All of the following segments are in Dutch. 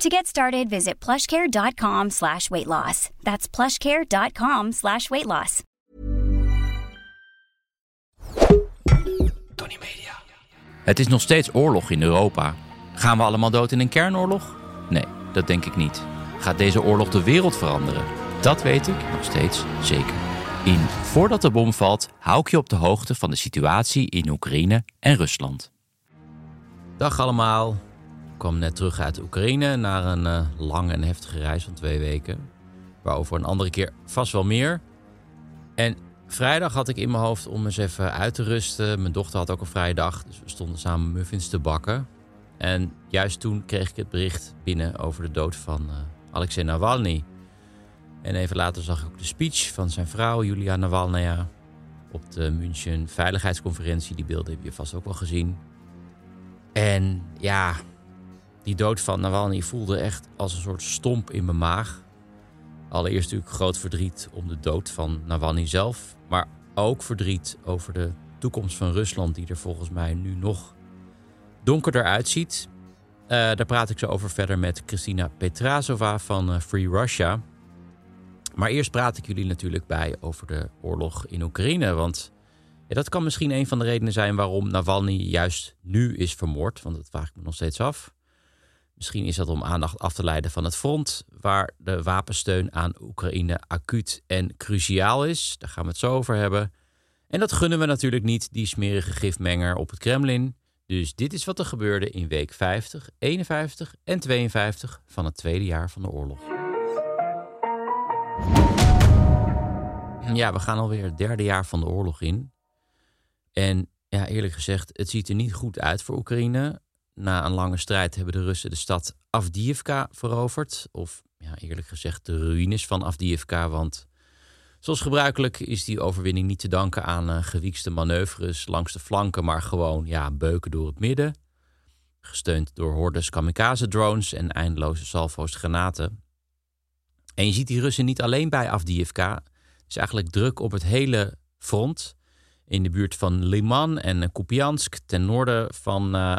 To get started, visit plushcare.com slash weight loss. That's plushcare.com slash weight loss. Tony Media. Het is nog steeds oorlog in Europa. Gaan we allemaal dood in een kernoorlog? Nee, dat denk ik niet. Gaat deze oorlog de wereld veranderen? Dat weet ik nog steeds zeker. In Voordat de bom valt, hou ik je op de hoogte van de situatie in Oekraïne en Rusland. Dag allemaal. Kwam net terug uit Oekraïne na een uh, lange en heftige reis van twee weken. Waarover een andere keer vast wel meer. En vrijdag had ik in mijn hoofd om eens even uit te rusten. Mijn dochter had ook een vrije dag, dus we stonden samen muffins te bakken. En juist toen kreeg ik het bericht binnen over de dood van uh, Alexei Navalny. En even later zag ik ook de speech van zijn vrouw, Julia Navalnaya, op de München Veiligheidsconferentie. Die beelden heb je vast ook wel gezien. En ja, die dood van Navalny voelde echt als een soort stomp in mijn maag. Allereerst natuurlijk groot verdriet om de dood van Navalny zelf, maar ook verdriet over de toekomst van Rusland, die er volgens mij nu nog donkerder uitziet. Uh, daar praat ik zo over verder met Christina Petrazova van uh, Free Russia. Maar eerst praat ik jullie natuurlijk bij over de oorlog in Oekraïne. Want dat kan misschien een van de redenen zijn waarom Navalny juist nu is vermoord. Want dat vraag ik me nog steeds af. Misschien is dat om aandacht af te leiden van het front, waar de wapensteun aan Oekraïne acuut en cruciaal is. Daar gaan we het zo over hebben. En dat gunnen we natuurlijk niet, die smerige gifmenger op het Kremlin. Dus dit is wat er gebeurde in week 50, 51 en 52 van het tweede jaar van de oorlog. Ja, we gaan alweer het derde jaar van de oorlog in. En ja, eerlijk gezegd, het ziet er niet goed uit voor Oekraïne. Na een lange strijd hebben de Russen de stad Avdiivka veroverd. Of ja, eerlijk gezegd, de ruïnes van Avdiivka. Want zoals gebruikelijk is die overwinning niet te danken aan uh, gewiekste manoeuvres langs de flanken, maar gewoon ja, beuken door het midden. Gesteund door hordes kamikaze-drones en eindeloze salvo's granaten. En je ziet die Russen niet alleen bij Avdiivka. Het is eigenlijk druk op het hele front. In de buurt van Liman en Kupiansk, ten noorden van uh.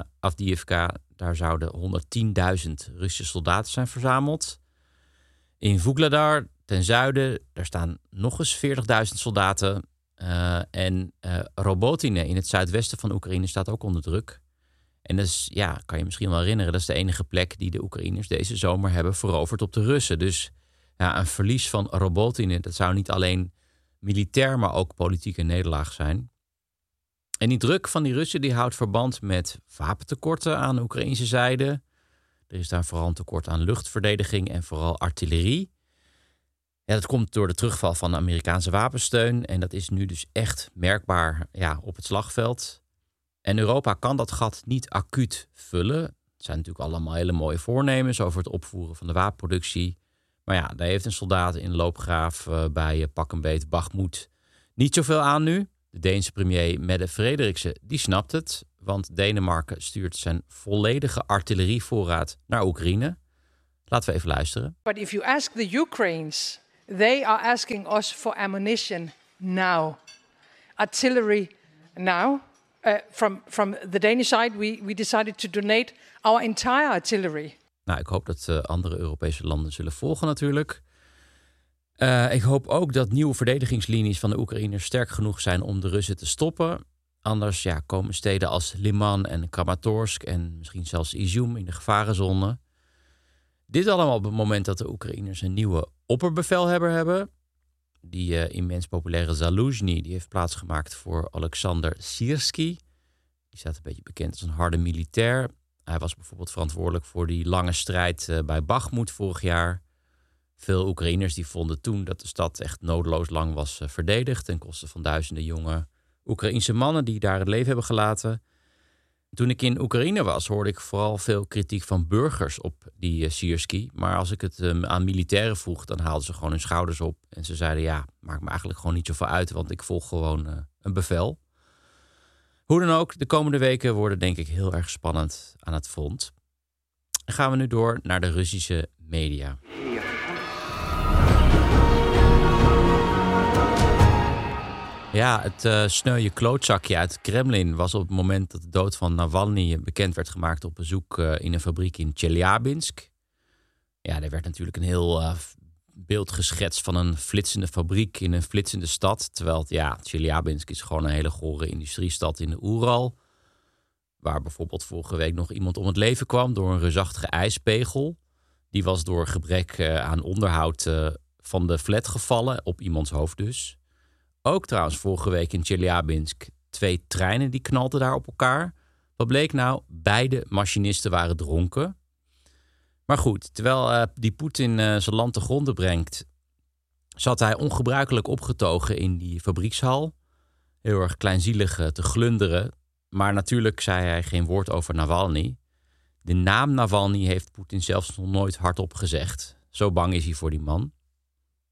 Daar zouden 110.000 Russische soldaten zijn verzameld. In Vugladar, ten zuiden, daar staan nog eens 40.000 soldaten. Uh, en uh, Robotine in het zuidwesten van Oekraïne staat ook onder druk. En dat is, ja, kan je misschien wel herinneren, dat is de enige plek die de Oekraïners deze zomer hebben veroverd op de Russen. Dus ja, een verlies van Robotine, dat zou niet alleen militair, maar ook politieke nederlaag zijn. En die druk van die Russen die houdt verband met wapentekorten aan de Oekraïnse zijde. Er is daar vooral een tekort aan luchtverdediging en vooral artillerie. Ja, dat komt door de terugval van de Amerikaanse wapensteun. En dat is nu dus echt merkbaar ja, op het slagveld. En Europa kan dat gat niet acuut vullen. Het zijn natuurlijk allemaal hele mooie voornemens over het opvoeren van de wapenproductie. Maar ja, daar heeft een soldaat in loopgraaf uh, bij pak een beet Bachmoed niet zoveel aan nu. De Deense premier Mette Frederiksen die snapt het, want Denemarken stuurt zijn volledige artillerievoorraad naar Oekraïne. Laten we even luisteren. But if you ask the Ukrainians, they are asking us for ammunition now. Artillery now. Uh, from, from the Danish side, we, we decided to donate our entire artillery. Nou, ik hoop dat uh, andere Europese landen zullen volgen natuurlijk. Uh, ik hoop ook dat nieuwe verdedigingslinies van de Oekraïners sterk genoeg zijn om de Russen te stoppen. Anders ja, komen steden als Liman en Kramatorsk en misschien zelfs Izum in de gevarenzone. Dit allemaal op het moment dat de Oekraïners een nieuwe opperbevelhebber hebben. Die uh, immens populaire Zaluzhny, die heeft plaatsgemaakt voor Alexander Sirski. Die staat een beetje bekend als een harde militair. Hij was bijvoorbeeld verantwoordelijk voor die lange strijd uh, bij Bakhmut vorig jaar. Veel Oekraïners die vonden toen dat de stad echt nodeloos lang was uh, verdedigd ten koste van duizenden jonge Oekraïense mannen die daar het leven hebben gelaten. Toen ik in Oekraïne was, hoorde ik vooral veel kritiek van burgers op die uh, Sierski. Maar als ik het aan militairen vroeg, dan haalden ze gewoon hun schouders op. En ze zeiden, ja, maakt me eigenlijk gewoon niet zoveel uit, want ik volg gewoon een bevel. Hoe dan ook, de komende weken worden denk ik heel erg spannend aan het front. Gaan we nu door naar de Russische media. Ja, het uh, sneuwe klootzakje uit Kremlin was op het moment dat de dood van Navalny bekend werd gemaakt op bezoek uh, in een fabriek in Chelyabinsk. Ja, er werd natuurlijk een heel uh, beeld geschetst van een flitsende fabriek in een flitsende stad. Terwijl, ja, Chelyabinsk is gewoon een hele gore industriestad in de Oeral. Waar bijvoorbeeld vorige week nog iemand om het leven kwam door een reusachtige ijspegel. Die was door gebrek aan onderhoud van de flat gevallen, op iemands hoofd dus. Ook trouwens vorige week in Chelyabinsk twee treinen die knalden daar op elkaar. Wat bleek nou? Beide machinisten waren dronken. Maar goed, terwijl uh, die Poetin uh, zijn land te gronden brengt, zat hij ongebruikelijk opgetogen in die fabriekshal. Heel erg kleinzielig uh, te glunderen. Maar natuurlijk zei hij geen woord over Navalny. De naam Navalny heeft Poetin zelfs nog nooit hardop gezegd. Zo bang is hij voor die man.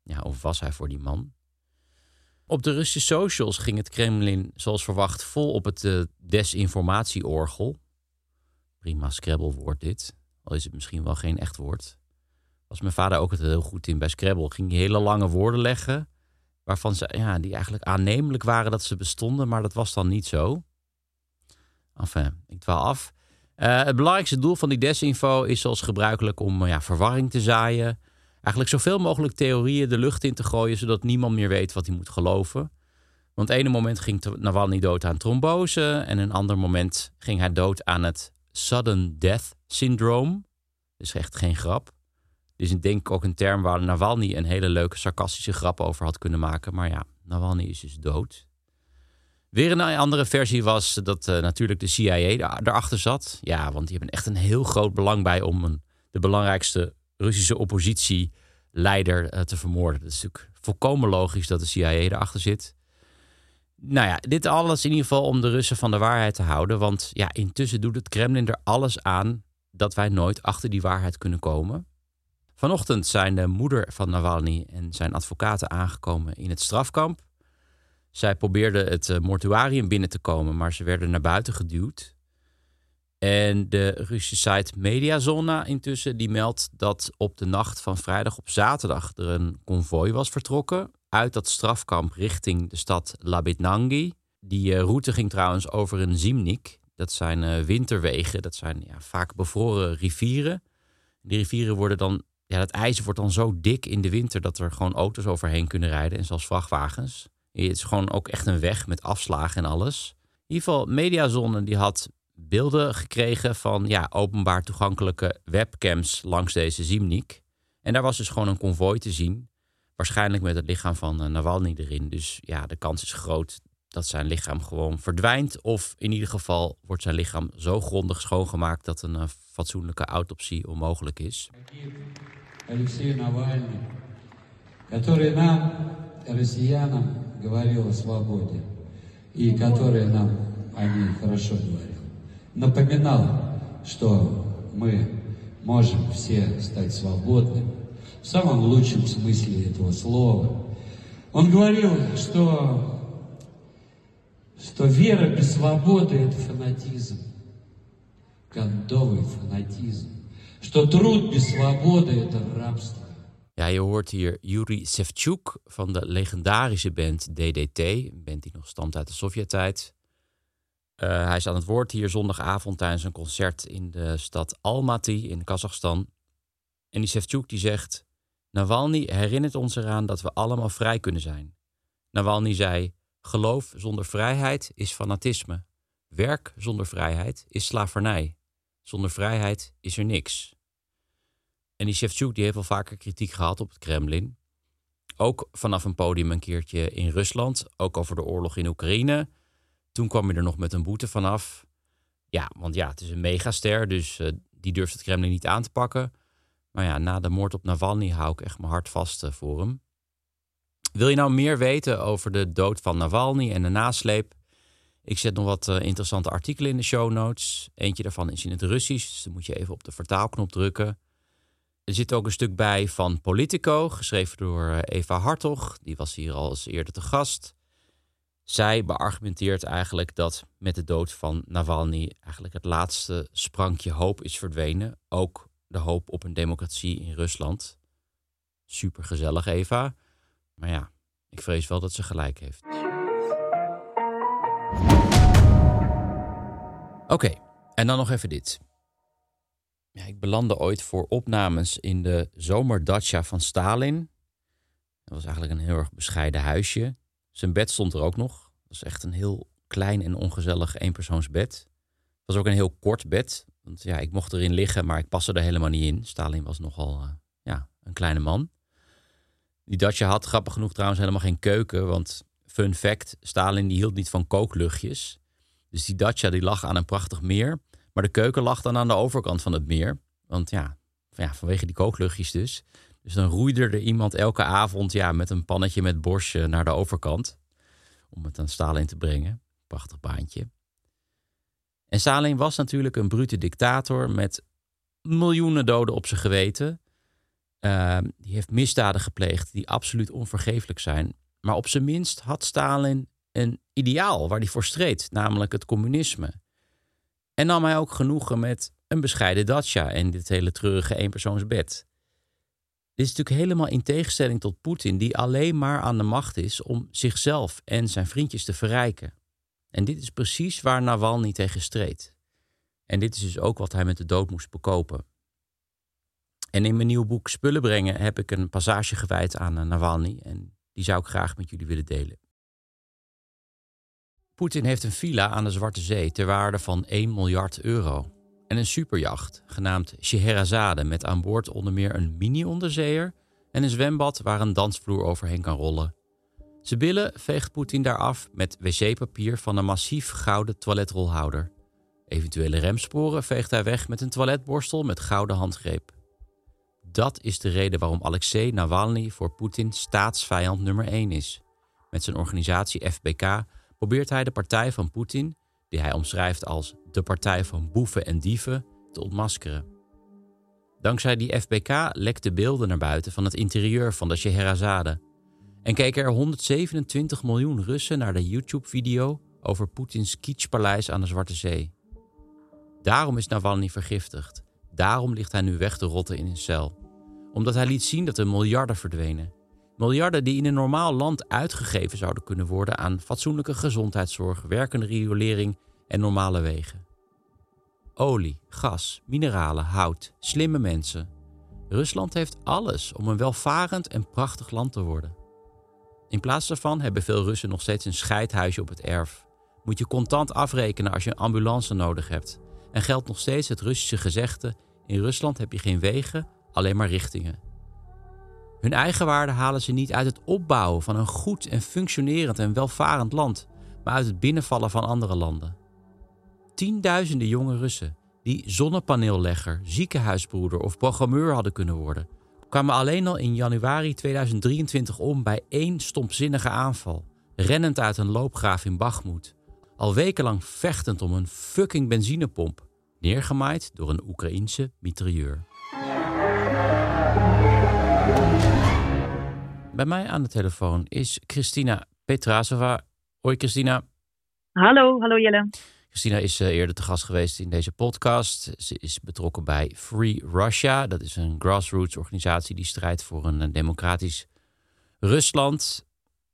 Ja, of was hij voor die man? Op de Russische socials ging het Kremlin, zoals verwacht, vol op het desinformatieorgel. Prima Scrabble-woord dit, al is het misschien wel geen echt woord. Was mijn vader ook het heel goed in bij Scrabble. Ging hij hele lange woorden leggen, waarvan ze, ja, die eigenlijk aannemelijk waren dat ze bestonden, maar dat was dan niet zo. Enfin, ik dwaal af. Uh, het belangrijkste doel van die desinfo is zoals gebruikelijk om ja, verwarring te zaaien eigenlijk zoveel mogelijk theorieën de lucht in te gooien, zodat niemand meer weet wat hij moet geloven. Want ene moment ging Navalny dood aan trombose en een ander moment ging hij dood aan het sudden death syndroom. Dus echt geen grap. Dus ik denk ook een term waar Navalny een hele leuke sarcastische grap over had kunnen maken. Maar ja, Navalny is dus dood. Weer een andere versie was dat uh, natuurlijk de CIA erachter zat. Ja, want die hebben echt een heel groot belang bij om een, de belangrijkste Russische oppositieleider uh, te vermoorden. Dat is natuurlijk volkomen logisch dat de CIA erachter zit. Nou ja, dit alles in ieder geval om de Russen van de waarheid te houden. Want ja, intussen doet het Kremlin er alles aan dat wij nooit achter die waarheid kunnen komen. Vanochtend zijn de moeder van Navalny en zijn advocaten aangekomen in het strafkamp. Zij probeerden het eh, mortuarium binnen te komen, maar ze werden naar buiten geduwd. En de Russische site Mediazona intussen die meldt dat op de nacht van vrijdag op zaterdag er een konvooi was vertrokken uit dat strafkamp richting de stad Labitnangi. Die uh, route ging trouwens over een Zimnik. Dat zijn uh, winterwegen, dat zijn ja, vaak bevroren rivieren. Die rivieren worden dan, ja, het ijs wordt dan zo dik in de winter dat er gewoon auto's overheen kunnen rijden en zelfs vrachtwagens. Het is gewoon ook echt een weg met afslagen en alles. In ieder geval, Mediazone die had beelden gekregen van ja, openbaar toegankelijke webcams langs deze Zimnik. En daar was dus gewoon een konvooi te zien. Waarschijnlijk met het lichaam van uh, Navalny erin. Dus ja, de kans is groot dat zijn lichaam gewoon verdwijnt. Of in ieder geval wordt zijn lichaam zo grondig schoongemaakt dat een uh, fatsoenlijke autopsie onmogelijk is. Alexei Navalny, который нам, россиянам, говорил о свободе. И который нам о ней хорошо говорил. напоминал, что мы можем все стать свободными, в самом лучшем смысле этого слова. Он говорил, что, что вера без свободы – это фанатизм, кондовый фанатизм, что труд без свободы – это рабство. Ja, je hoort hier Yuri Sevchuk van de legendarische band DDT, een band die nog stamt uit de Sovjet-tijd. Uh, hij is aan het woord hier zondagavond tijdens een concert in de stad Almaty in Kazachstan. En die Sevchuk die zegt: Navalny herinnert ons eraan dat we allemaal vrij kunnen zijn. Navalny zei: Geloof zonder vrijheid is fanatisme. Werk zonder vrijheid is slavernij. Zonder vrijheid is er niks. En die Shevchuk die heeft wel vaker kritiek gehad op het Kremlin. Ook vanaf een podium een keertje in Rusland, ook over de oorlog in Oekraïne. Toen kwam je er nog met een boete vanaf. Ja, want ja, het is een megaster, dus uh, die durft het Kremlin niet aan te pakken. Maar ja, na de moord op Navalny hou ik echt mijn hart vast uh, voor hem. Wil je nou meer weten over de dood van Navalny en de nasleep? Ik zet nog wat eh, interessante artikelen in de show notes. Eentje daarvan is in het Russisch, dus dan moet je even op de vertaalknop drukken. Er zit ook een stuk bij van Politico, geschreven door eh, Eva Hartog. Die was hier al eens eerder te gast. Zij beargumenteert eigenlijk dat met de dood van Navalny eigenlijk het laatste sprankje hoop is verdwenen. Ook de hoop op een democratie in Rusland. Super gezellig, Eva. Maar ja, ik vrees wel dat ze gelijk heeft. Oké, en dan nog even dit. Ja, ik belandde ooit voor opnames in de zomerdacha van Stalin. Dat was eigenlijk een heel erg bescheiden huisje. Zijn bed stond er ook nog. Dat was echt een heel klein en ongezellig eenpersoonsbed. Het was ook een heel kort bed. Want ja, ik mocht erin liggen, maar ik paste er helemaal niet in. Stalin was nogal uh, ja, een kleine man. Die dacha had grappig genoeg trouwens helemaal geen keuken. Want fun fact, Stalin die hield niet van kookluchtjes. Dus die dacha die lag aan een prachtig meer. Maar de keuken lag dan aan de overkant van het meer. Want ja, ja vanwege die kookluchtjes dus. Dus dan roeide er iemand elke avond ja, met een pannetje met borstje naar de overkant. Om het aan Stalin te brengen. Prachtig baantje. En Stalin was natuurlijk een brute dictator met miljoenen doden op zijn geweten. Uh, die heeft misdaden gepleegd die absoluut onvergeeflijk zijn. Maar op zijn minst had Stalin een ideaal waar hij voor streed, namelijk het communisme. En nam hij ook genoegen met een bescheiden dacha en dit hele treurige eenpersoonsbed. Dit is natuurlijk helemaal in tegenstelling tot Poetin, die alleen maar aan de macht is om zichzelf en zijn vriendjes te verrijken. En dit is precies waar Navalny tegen streed. En dit is dus ook wat hij met de dood moest bekopen. En in mijn nieuw boek Spullen brengen heb ik een passage gewijd aan eh, Navalny en die zou ik graag met jullie willen delen. Poetin heeft een villa aan de Zwarte Zee ter waarde van 1 miljard euro. En een superjacht genaamd Scheherazade met aan boord onder meer een mini-onderzeeër en een zwembad waar een dansvloer overheen kan rollen. Zijn billen veegt Poetin daar af met wc-papier van een massief gouden toiletrolhouder. Eventuele remsporen veegt hij weg met een toiletborstel met gouden handgreep. Dat is de reden waarom Alexei Navalny voor Poetin staatsvijand nummer 1 is. Met zijn organisatie FBK probeert hij de partij van Poetin, die hij omschrijft als de partij van boeven en dieven, te ontmaskeren. Dankzij die FBK lekte beelden naar buiten van het interieur van de Scheherazade en keken er 127 miljoen Russen naar de YouTube-video over Poetins kitschpaleis aan de Zwarte Zee. Daarom is Navalny vergiftigd. Daarom ligt hij nu weg te rotten in een cel. Omdat hij liet zien dat er miljarden verdwenen. Miljarden die in een normaal land uitgegeven zouden kunnen worden aan fatsoenlijke gezondheidszorg, werkende riolering en normale wegen. Olie, gas, mineralen, hout, slimme mensen. Rusland heeft alles om een welvarend en prachtig land te worden. In plaats daarvan hebben veel Russen nog steeds een scheidhuisje op het erf. Moet je contant afrekenen als je een ambulance nodig hebt. En geldt nog steeds het Russische gezegde: in Rusland heb je geen wegen, alleen maar richtingen. Hun eigen waarde halen ze niet uit het opbouwen van een goed en functionerend en welvarend land, maar uit het binnenvallen van andere landen. Tienduizenden jonge Russen die zonnepaneellegger, ziekenhuisbroeder of programmeur hadden kunnen worden, kwamen alleen al in januari 2023 om bij één stompzinnige aanval, rennend uit een loopgraaf in Bakhmut, al wekenlang vechtend om een fucking benzinepomp, neergemaaid door een Oekraïense mitrailleur. Bij mij aan de telefoon is Christina Petrasova. Hoi Christina. Hallo, hallo Jelle. Christina is uh, eerder te gast geweest in deze podcast. Ze is betrokken bij Free Russia. Dat is een grassroots organisatie die strijdt voor een, een democratisch Rusland.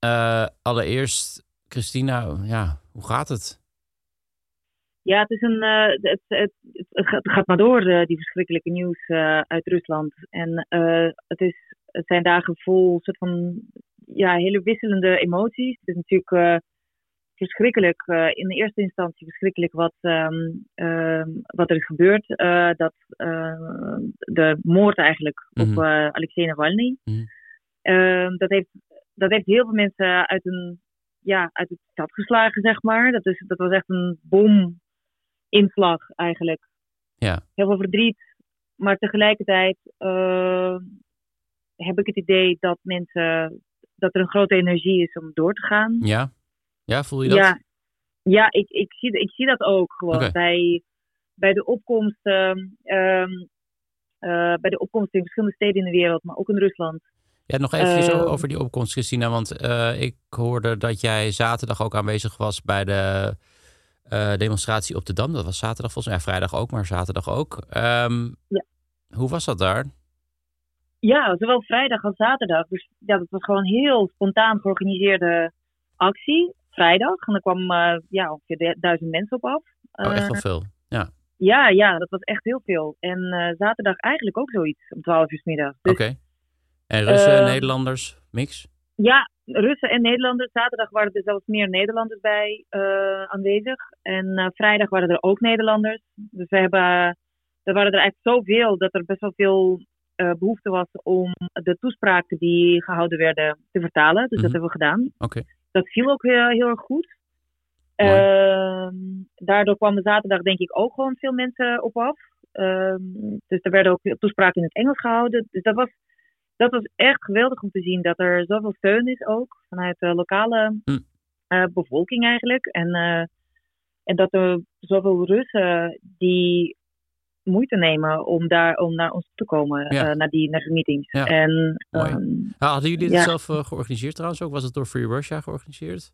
Uh, allereerst, Christina, ja, hoe gaat het? Ja, het, is een, het, het, het, gaat maar door, die verschrikkelijke nieuws uit Rusland. En het, is, het zijn dagen vol soort van ja, hele wisselende emoties. Het is natuurlijk verschrikkelijk, uh, in de eerste instantie verschrikkelijk wat, um, uh, wat er is gebeurd. Uh, dat uh, de moord eigenlijk mm -hmm. op Alexei Navalny. Mm -hmm. dat, heeft, dat heeft heel veel mensen uit, een, ja, uit de stad geslagen, zeg maar. Dat, is, dat was echt een bominslag eigenlijk. Ja. Heel veel verdriet. Maar tegelijkertijd heb ik het idee dat mensen dat er een grote energie is om door te gaan. Ja. Ja, voel je dat? Ja, Ja, ik, ik, zie, ik zie dat ook gewoon bij, bij de opkomst. ehm, eh, bij de opkomst in verschillende steden in de wereld, maar ook in Rusland. Ja, nog even Ehm. over die opkomst, Christina. Want eh, ik hoorde dat jij zaterdag ook aanwezig was bij de eh, demonstratie op de Dam. Dat was zaterdag volgens mij. Ja, vrijdag ook, maar zaterdag ook. Ehm, Ja. Hoe was dat daar? Ja, zowel vrijdag als zaterdag. Dus ja, dat was gewoon een heel spontaan georganiseerde actie. Vrijdag. En er kwam eh, ja, ongeveer duizend mensen op af. Oh, echt Eh, wel veel. Ja, ja, ja, dat was echt heel veel. En eh, zaterdag eigenlijk ook zoiets om 12 uur middag. Dus oké. En Russen, Ehm, Nederlanders, mix? Ja, Russen en Nederlanders. Zaterdag waren er zelfs meer Nederlanders bij eh, aanwezig. En eh, vrijdag waren er ook Nederlanders. Dus we hebben, er waren er eigenlijk zoveel dat er best wel veel eh, behoefte was om de toespraken die gehouden werden te vertalen. Dus Mhm. dat hebben we gedaan. Oké. Dat viel ook heel, heel erg goed. Ehm, daardoor kwamen zaterdag denk ik ook gewoon veel mensen op af. Ehm, dus er werden ook toespraken in het Engels gehouden. Dus dat was, dat was echt geweldig om te zien dat er zoveel steun is ook vanuit de lokale Hm. eh, bevolking eigenlijk. En, eh, en dat er zoveel Russen die moeite nemen om, daar, om naar ons toe te komen, Ja. eh, naar, die, naar de meetings. Ja. En, ehm, Ah, hadden jullie Ja. het zelf eh, georganiseerd trouwens ook? Was het door Free Russia georganiseerd?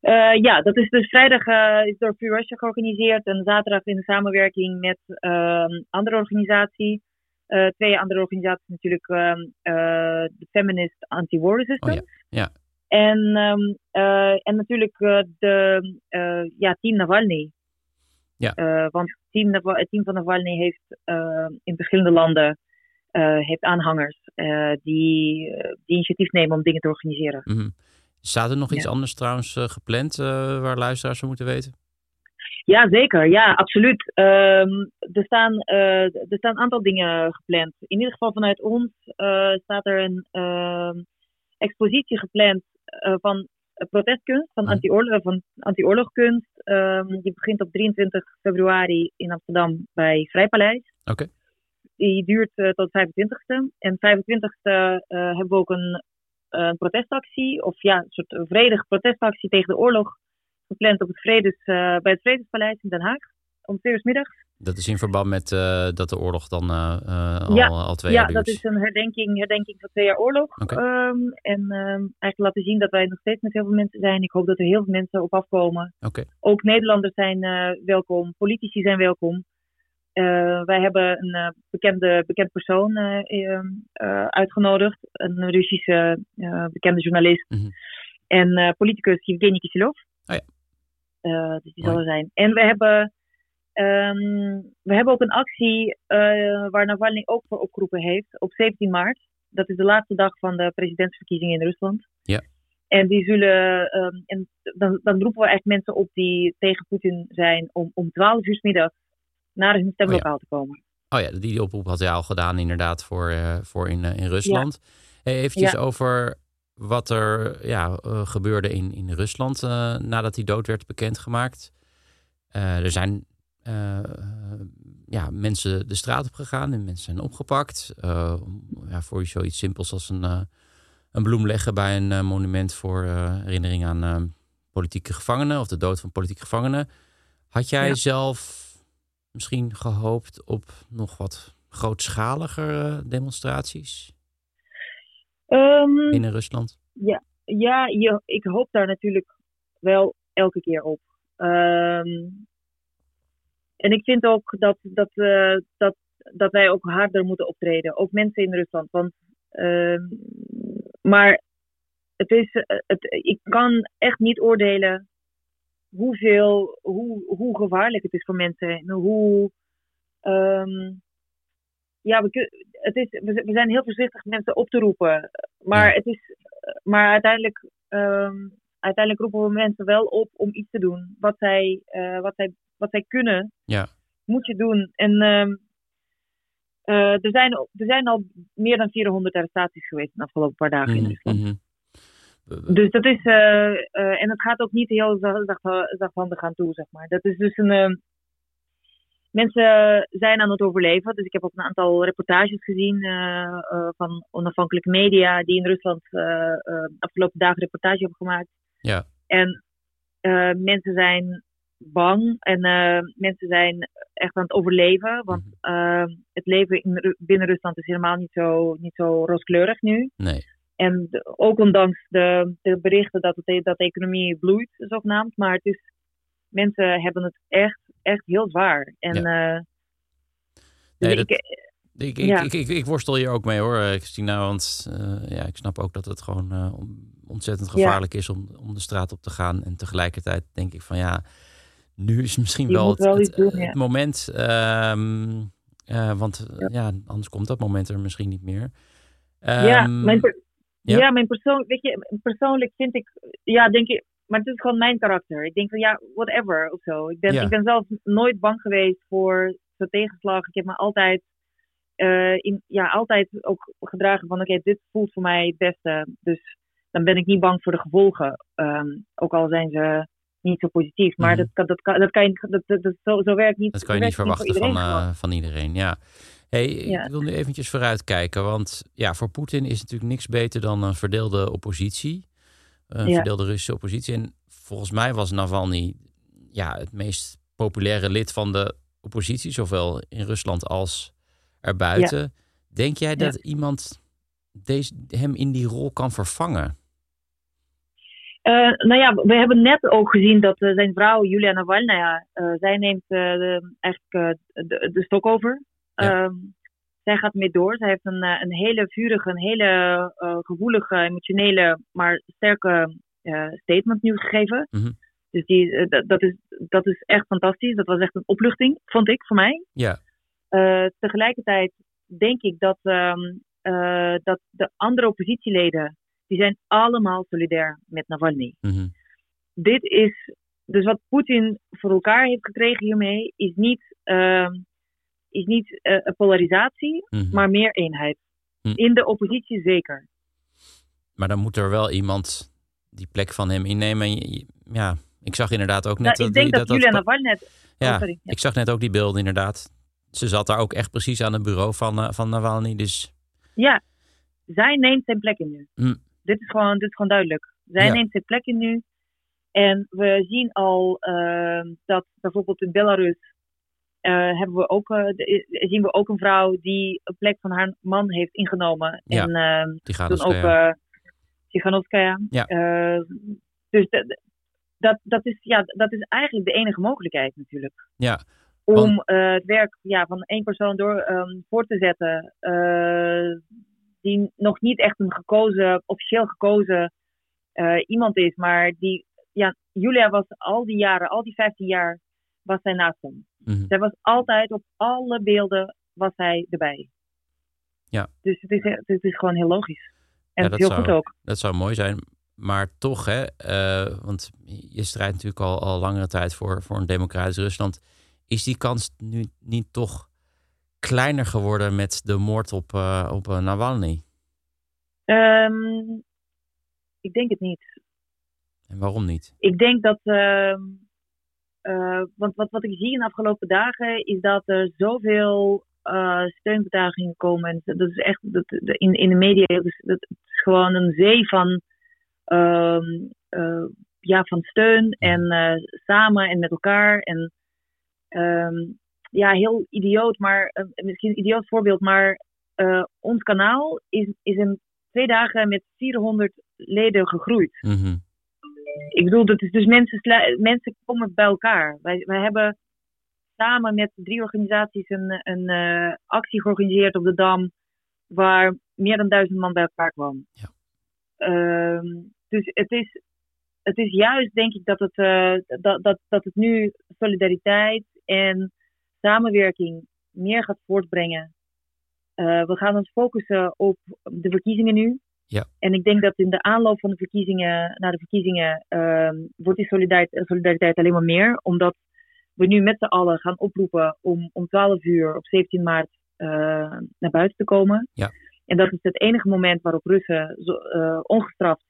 Eh, ja, dat is dus vrijdag is door Free Russia georganiseerd en zaterdag in samenwerking met een andere organisatie. Twee andere organisaties natuurlijk, ehm, eh, de Feminist Anti-War Resistance. Oh ja, ja. En, ehm, en natuurlijk de ja, Team Navalny. Ja. Eh, want team Naval- het team van Navalny heeft eh, in verschillende landen eh, heeft aanhangers die, die initiatief nemen om dingen te organiseren. Mhm. Staat er nog iets anders trouwens gepland waar luisteraars van moeten weten? Ja, zeker. Ja, absoluut. Ehm, er, staan, er staan een aantal dingen gepland. In ieder geval vanuit ons staat er een ehm, expositie gepland van protestkunst, van anti-oorlog, van anti-oorlogkunst. Ehm, die begint op 23 februari in Amsterdam bij Vrijpaleis. Oké. Die duurt eh, tot 25e. En 25e eh, hebben we ook een, een protestactie, of ja, een soort vredige protestactie tegen de oorlog gepland op het Vredes, eh, bij het Vredespaleis in Den Haag. Om twee uur middags. Dat is in verband met eh, dat de oorlog dan eh, eh, al, Ja, al twee Ja, jaar duurt. dat is een herdenking, herdenking van twee jaar oorlog. Oké. Ehm, en ehm, eigenlijk laten zien dat wij nog steeds met heel veel mensen zijn. Ik hoop dat er heel veel mensen op afkomen. Oké. Ook Nederlanders zijn welkom, politici zijn welkom. Wij hebben een bekende, bekend persoon eh, ehm, eh, uitgenodigd. Een Russische bekende journalist. Mhm. En politicus Yevgeny Kisilov. Oh ja. Dus die zal er zijn. En we hebben, ehm, we hebben ook een actie eh, waar Navalny ook voor opgeroepen heeft. Op 17 maart. Dat is de laatste dag van de presidentsverkiezingen in Rusland. Ja. En die zullen, ehm, en dan, dan roepen we echt mensen op die tegen Poetin zijn om om 12 uur middag naar hun stemlokaal te komen. Oh ja, die oproep had hij al gedaan inderdaad voor, eh, voor in, eh, in Rusland. Hey, eventjes Ja. over wat er ja, gebeurde in, in Rusland nadat hij dood werd bekendgemaakt. Er zijn eh, ja, mensen de straat op gegaan en mensen zijn opgepakt. Eh, ja, voor zoiets simpels als een, eh, een bloem leggen bij een monument voor herinnering aan politieke gevangenen of de dood van politieke gevangenen. Had jij Ja. zelf misschien gehoopt op nog wat grootschaliger demonstraties Ehm, binnen Rusland? Ja, je, ik hoop daar natuurlijk wel elke keer op. Ehm, en ik vind ook dat, dat, eh, dat, dat wij ook harder moeten optreden. Ook mensen in Rusland. Want, ehm, maar het is, eh, het, ik kan echt niet oordelen hoeveel, hoe, hoe gevaarlijk het is voor mensen. En hoe. ehm, ja, we, het is, we zijn heel voorzichtig mensen op te roepen. Maar, Ja. het is, maar uiteindelijk, ehm, uiteindelijk roepen we mensen wel op om iets te doen. Wat zij, eh, wat zij, wat zij kunnen, Ja. moet je doen. En ehm, eh, er, zijn, er zijn al meer dan 400 arrestaties geweest de afgelopen paar dagen in Mhm, Rusland. mhm. Dus dat is, eh, en het gaat ook niet heel zacht- zacht- zachthandig aan toe, zeg maar. Dat is dus een, ehm, mensen zijn aan het overleven. Dus ik heb ook een aantal reportages gezien van onafhankelijke media die in Rusland eh, afgelopen dagen reportage hebben gemaakt. Ja. En Eh, mensen zijn bang en eh, mensen zijn echt aan het overleven. Want uh, het leven in, binnen Rusland is helemaal niet zo, niet zo rooskleurig nu. Nee. En ook ondanks de, de berichten dat, het, dat de economie bloeit, zogenaamd. Maar het is, mensen hebben het echt, echt heel zwaar. En Ja. eh, dus Nee, ik, dat- Ik, ik, Ja. ik, ik, ik worstel hier ook mee hoor, eh, Christina. Want eh, ja, ik snap ook dat het gewoon eh, on- ontzettend Ja. gevaarlijk is om, om de straat op te gaan. En tegelijkertijd denk ik van ja, nu is misschien Je wel het, wel het, iets doen, het ja. moment. ehm, eh, want eh, ja. anders komt dat moment er misschien niet meer. ja, Ehm, mijn, ja. mijn persoon, weet je, persoonlijk vind ik, ja, denk ik, maar het is gewoon mijn karakter. Ik denk van ja, whatever of zo. Ik ben, ik ben zelf nooit bang geweest voor zo'n tegenslag. Ik heb me altijd, eh, in, ja, altijd ook gedragen van oké, dit voelt voor mij het beste. Dus dan ben ik niet bang voor de gevolgen. Ehm, ook al zijn ze niet zo positief. Maar Mhm. dat, kan, dat, kan, dat kan je, dat, dat, dat- zo, zo werkt niet. Dat kan je niet verwachten van, iedereen eh, van iedereen. Ja. Hey, Ja. Ik wil nu eventjes vooruitkijken. Want ja, voor Poetin is natuurlijk niks beter dan een verdeelde oppositie. Een Ja. verdeelde Russische oppositie. En volgens mij was Navalny ja, het meest populaire lid van de oppositie. Zowel in Rusland als erbuiten. Denk jij dat iemand deze, hem in die rol kan vervangen? Eh, nou ja, we hebben net ook gezien dat eh, zijn vrouw Julia Navalnaya, eh, zij neemt de- eigenlijk de, de stok over. Ja. Ehm, zij gaat mee door. Zij heeft een, een hele vurige, een hele gevoelige, emotionele, maar sterke statement nu gegeven. Mhm. Dus die, dat, is, dat is echt fantastisch. Dat was echt een opluchting, vond ik, voor mij. Ja, tegelijkertijd denk ik dat, ehm, eh, dat de andere oppositieleden, die zijn allemaal solidair met Navalny mhm. dit is. Dus wat Poetin voor elkaar heeft gekregen hiermee, is niet, ehm, is niet een polarisatie, Mhm. maar meer eenheid. Hm. In de oppositie zeker. maar dan moet er wel iemand die plek van hem innemen. Ja, ik zag inderdaad ook net Nou, ik denk dat, Julia Navalny net. Ja, oh, sorry. Ja. ik zag net ook die beelden inderdaad. Ze zat daar ook echt precies aan het bureau van, eh, van Navalny. Dus Ja, zij neemt zijn plek in nu. Hm. Dit, is gewoon, dit is gewoon duidelijk. Zij Ja. neemt zijn plek in nu. En we zien al ehm, dat bijvoorbeeld in Belarus eh, hebben we ook, eh, de- zien we ook een vrouw die een plek van haar man heeft ingenomen. Ja, en ehm, dus ook ja. eh Tsikhanouskaya. Ja. Eh, dus dat, dat, dat, is, ja, dat is eigenlijk de enige mogelijkheid natuurlijk. ja, Om eh, het werk ja, van één persoon door ehm, voor te zetten. Die nog niet echt een gekozen, officieel gekozen eh, iemand is. Maar die, ja, Julia was al die jaren, al die 15 jaar, was zij naast hem. mhm. Zij was altijd op alle beelden was hij erbij. Ja. Dus het is, het is gewoon heel logisch. En Ja, dat heel zou- goed ook. dat zou mooi zijn. Maar toch, hè, eh, want je strijdt natuurlijk al, al langere tijd voor, voor een democratisch Rusland. Is die kans nu niet toch kleiner geworden met de moord op, eh, op eh, Navalny? Ehm, ik denk het niet. En waarom niet? Ik denk dat. ehm, eh, want wat, wat ik zie in de afgelopen dagen is dat er zoveel eh steunbetuigingen komen. En dat is echt. Dat, in, in de media is, dat is gewoon een zee van. ehm, eh, ja, van steun en samen en met elkaar. En ja, heel idioot, maar eh, misschien een idioot voorbeeld, maar eh, ons kanaal is, is in twee dagen met 400 leden gegroeid. Mhm. Ik bedoel, dat is dus mensen, mensen komen bij elkaar. Wij, wij hebben samen met drie organisaties een, een eh, actie georganiseerd op de Dam, waar meer dan duizend man bij elkaar kwam. Ja. Ehm, dus het is, het is juist, denk ik, dat het, dat, dat, dat het nu solidariteit en samenwerking meer gaat voortbrengen. Eh, we gaan ons focussen op de verkiezingen nu. Ja. En ik denk dat in de aanloop van de verkiezingen, naar de verkiezingen, ehm, wordt die solidariteit, solidariteit alleen maar meer. Omdat we nu met z'n allen gaan oproepen om om 12 uur op 17 maart eh, naar buiten te komen. Ja. En dat is het enige moment waarop Russen eh, ongestraft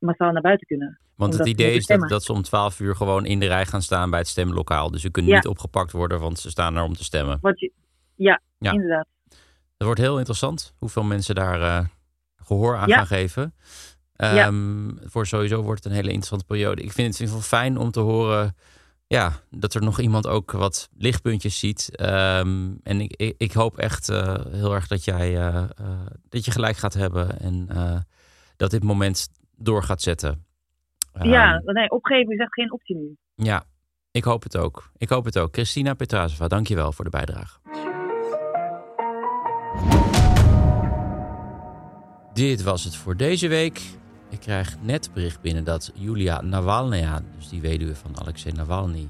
massaal naar buiten kunnen. Want het idee is dat, dat ze om 12 uur gewoon in de rij gaan staan bij het stemlokaal. Dus ze kunnen Ja. niet opgepakt worden, want ze staan er om te stemmen. Wat je, ja, Ja. inderdaad. Het wordt heel interessant hoeveel mensen daar eh, gehoor aan Ja. gaan geven. Ehm, Voor sowieso wordt het een hele interessante periode. Ik vind het in ieder geval fijn om te horen ja, dat er nog iemand ook wat lichtpuntjes ziet. Ehm, en ik, ik, ik hoop echt eh, heel erg dat jij eh, dat je gelijk gaat hebben en dat dit moment door gaat zetten. ja, Ehm, nee, opgeven is echt geen optie nu. ja, ik hoop het ook. Ik hoop het ook. Christina Petrasova, dankjewel voor de bijdrage. Dit was het voor deze week. Ik krijg net bericht binnen dat Julia Navalnaya, dus die weduwe van Alexei Navalny,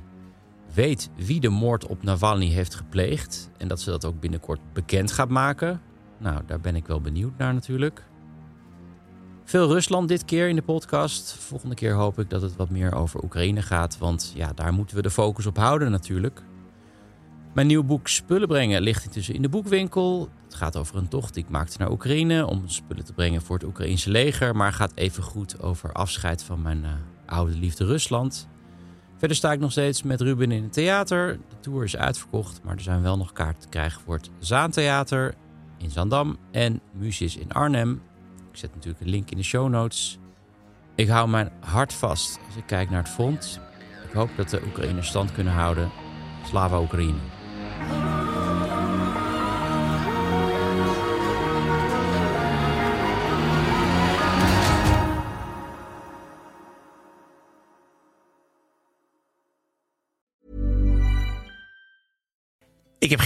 weet wie de moord op Navalny heeft gepleegd. En dat ze dat ook binnenkort bekend gaat maken. Nou, daar ben ik wel benieuwd naar natuurlijk. Veel Rusland dit keer in de podcast. Volgende keer hoop ik dat het wat meer over Oekraïne gaat. Want ja, daar moeten we de focus op houden natuurlijk. Mijn nieuw boek Spullen brengen ligt intussen in de boekwinkel. Het gaat over een tocht die ik maakte naar Oekraïne om spullen te brengen voor het Oekraïnse leger. Maar gaat even goed over afscheid van mijn eh, oude liefde Rusland. Verder sta ik nog steeds met Ruben in het theater. De tour is uitverkocht, maar er zijn wel nog kaarten te krijgen voor het Zaantheater in Zandam en Musis in Arnhem. Ik zet natuurlijk een link in de show notes. Ik hou mijn hart vast als ik kijk naar het front. Ik hoop dat de Oekraïners stand kunnen houden. Slava Oekraïne.